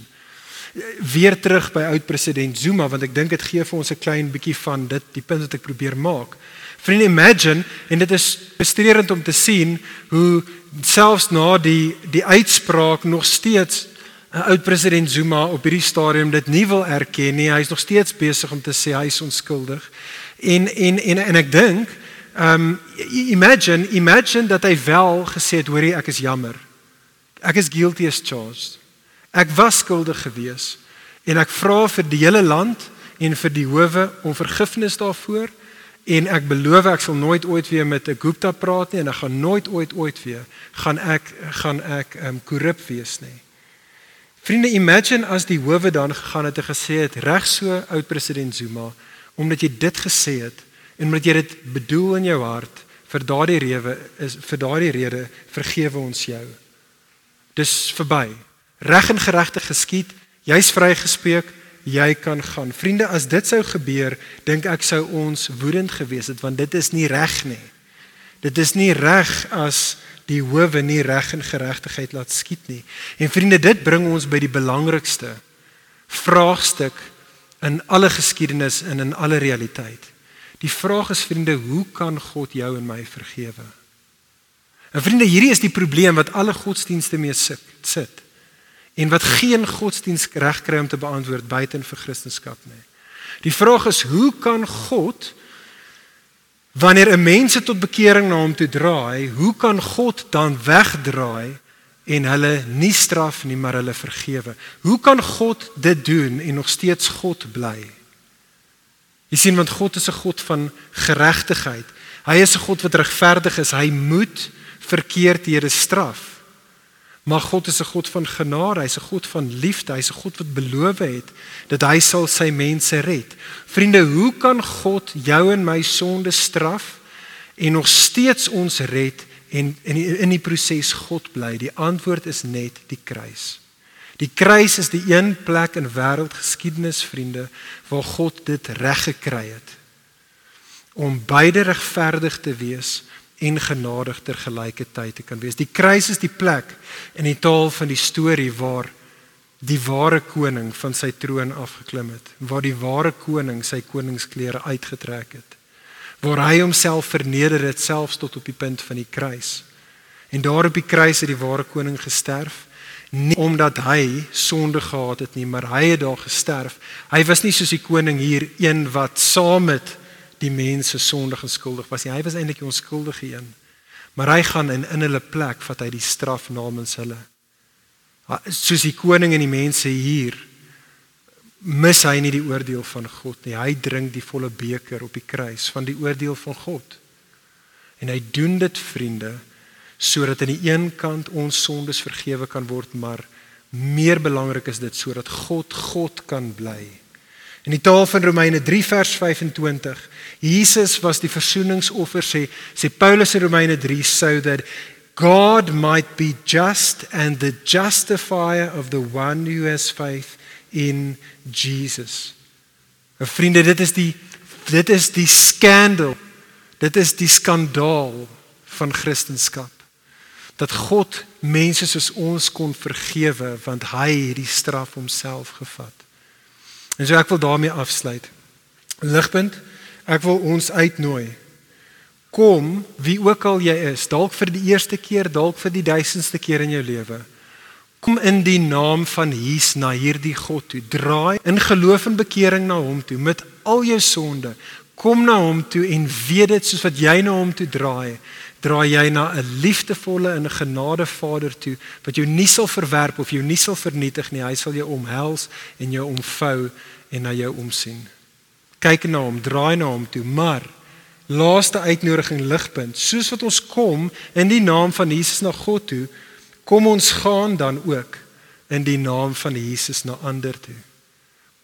Speaker 2: Weer terug by oud president Zuma want ek dink dit gee vir ons 'n klein bietjie van dit die punt wat ek probeer maak. Vriende, imagine en dit is frustrerend om te sien hoe selfs na die die uitspraak nog steeds 'n uh, oud president Zuma op hierdie stadium dit nie wil erken nie. Hy is nog steeds besig om te sê hy is onskuldig. En en en en ek dink, um imagine, imagine dat hy wel gesê het, hoorie, ek is jammer. Ek is guilty as charged. Ek was skuldig geweest en ek vra vir die hele land en vir die howe om vergifnis daarvoor en ek beloof ek sal nooit ooit weer met 'n Gupta praat nie en ek gaan nooit ooit ooit weer gaan ek gaan ek ehm um, korrup wees nie. Vriende, imagine as die howe dan gegaan het en gesê het reg so oud president Zuma omdat jy dit gesê het en omdat jy dit bedoel in jou hart vir daardie rewe is vir daardie rede vergewe ons jou. Dis verby. Reg en geregtig geskied. Jy's vrygespreek jy kan gaan. Vriende, as dit sou gebeur, dink ek sou ons woedend gewees het want dit is nie reg nie. Dit is nie reg as die howe nie reg en geregtigheid laat skied nie. En vriende, dit bring ons by die belangrikste vraagstuk in alle geskiedenis en in alle realiteit. Die vraag is vriende, hoe kan God jou en my vergewe? En vriende, hierdie is die probleem wat alle godsdienste mee sit. En wat geen godsdienst reg kry om te beantwoord buiten vir Christendom nie. Die vraag is, hoe kan God wanneer 'n mens tot bekering na hom toe draai, hoe kan God dan wegdraai en hulle nie straf nie, maar hulle vergewe? Hoe kan God dit doen en nog steeds God bly? Jy sien want God is 'n God van geregtigheid. Hy is 'n God wat regverdig is. Hy moet verkeerdhede straf. Maar God is 'n God van genade, hy's 'n God van liefde, hy's 'n God wat beloof het dat hy sal sy mense red. Vriende, hoe kan God jou en my sonde straf en nog steeds ons red en in die, in die proses God bly? Die antwoord is net die kruis. Die kruis is die een plek in wêreldgeskiedenis, vriende, waar God dit reg gekry het om beide regverdig te wees en genadig ter gelyke tyd te kan wees. Die kruis is die plek in die taal van die storie waar die ware koning van sy troon afgeklim het, waar die ware koning sy koningsklere uitgetrek het, waar hy homself verneder het selfs tot op die punt van die kruis. En daar op die kruis het die ware koning gesterf nie omdat hy sonde gehad het nie, maar hy het daar gesterf. Hy was nie soos die koning hier een wat saam met die mense sondig en skuldig was nie. Hy was eintlik die onskuldige een. Maar hy gaan in in hulle plek vat hy die straf namens hulle. Soos die koning en die mense hier mis hy nie die oordeel van God nie. Hy drink die volle beker op die kruis van die oordeel van God. En hy doen dit vriende sodat aan die een kant ons sondes vergewe kan word, maar meer belangrik is dit sodat God God kan bly. In die taal van Romeine 3 vers 25 Jesus was die versoeningsoffer sê sê Paulus in Romeine 3 so that God might be just and the justifier of the one who has faith in Jesus. En vriende, dit is die dit is die skandal. Dit is die skandaal van Christendom. Dat God mense soos ons kon vergewe want hy het die straf homself gevat. En so ek wil daarmee afsluit. Ligpunt Ek wil ons uitnooi. Kom, wie ook al jy is, dalk vir die eerste keer, dalk vir die duisendste keer in jou lewe. Kom in die naam van Jesus na hierdie God toe. Draai in geloof en bekering na hom toe met al jou sonde. Kom na hom toe en weet dit soos wat jy na hom toe draai, draai jy na 'n liefdevolle en genade Vader toe wat jou nie sal verwerp of jou nie sal vernietig nie. Hy sal jou omhels en jou omvou en na jou omsien kyk na hom, draai na hom toe, maar laaste uitnodiging ligpunt, soos wat ons kom in die naam van Jesus na God toe, kom ons gaan dan ook in die naam van Jesus na ander toe.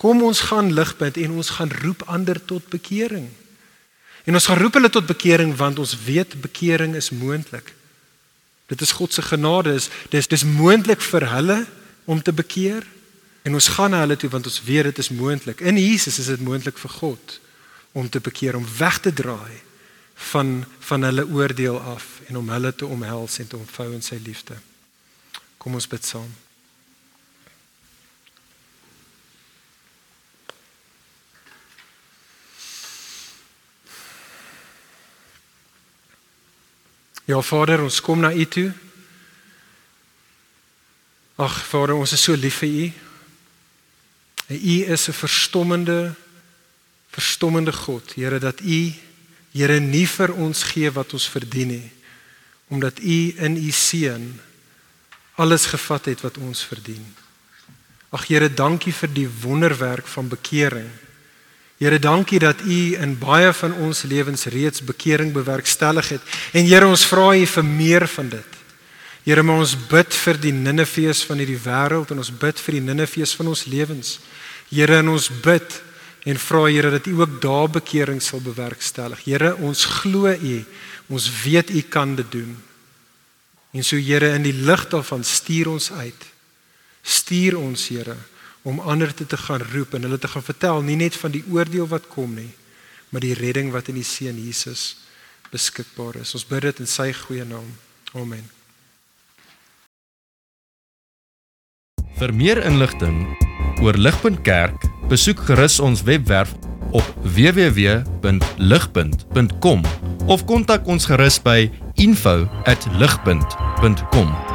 Speaker 2: Kom ons gaan ligpunt en ons gaan roep ander tot bekering. En ons gaan roep hulle tot bekering want ons weet bekering is moontlik. Dit is God se genade is dis dis moontlik vir hulle om te bekeer En ons gaan na hulle toe want ons weet dit is moontlik. In Jesus is dit moontlik vir God om te bekeer, om weg te draai van van hulle oordeel af en om hulle te omhels en te omvou in sy liefde. Kom ons bid saam. Ja Vader, ons kom na U toe. Ag Vader, ons is so lief vir U. En U is 'n verstommende verstommende God, Here dat U Here nie vir ons gee wat ons verdien nie, omdat U in U seun alles gevat het wat ons verdien. Ag Here, dankie vir die wonderwerk van bekering. Here, dankie dat U in baie van ons lewens reeds bekering bewerkstellig het. En Here, ons vra U vir meer van dit. Here, ons bid vir die Ninefees van hierdie wêreld en ons bid vir die Ninefees van ons lewens. Here, en ons bid en vra Here dat U ook daar bekering sal bewerkstellig. Here, ons glo U. Ons weet U kan dit doen. En so Here, in die lig daarvan stuur ons uit. Stuur ons, Here, om ander te te gaan roep en hulle te gaan vertel nie net van die oordeel wat kom nie, maar die redding wat in die seun Jesus beskikbaar is. Ons bid dit in sy goeie naam. Amen.
Speaker 1: Vir meer inligting oor Ligpunt Kerk, besoek gerus ons webwerf op www.ligpunt.com of kontak ons gerus by info@ligpunt.com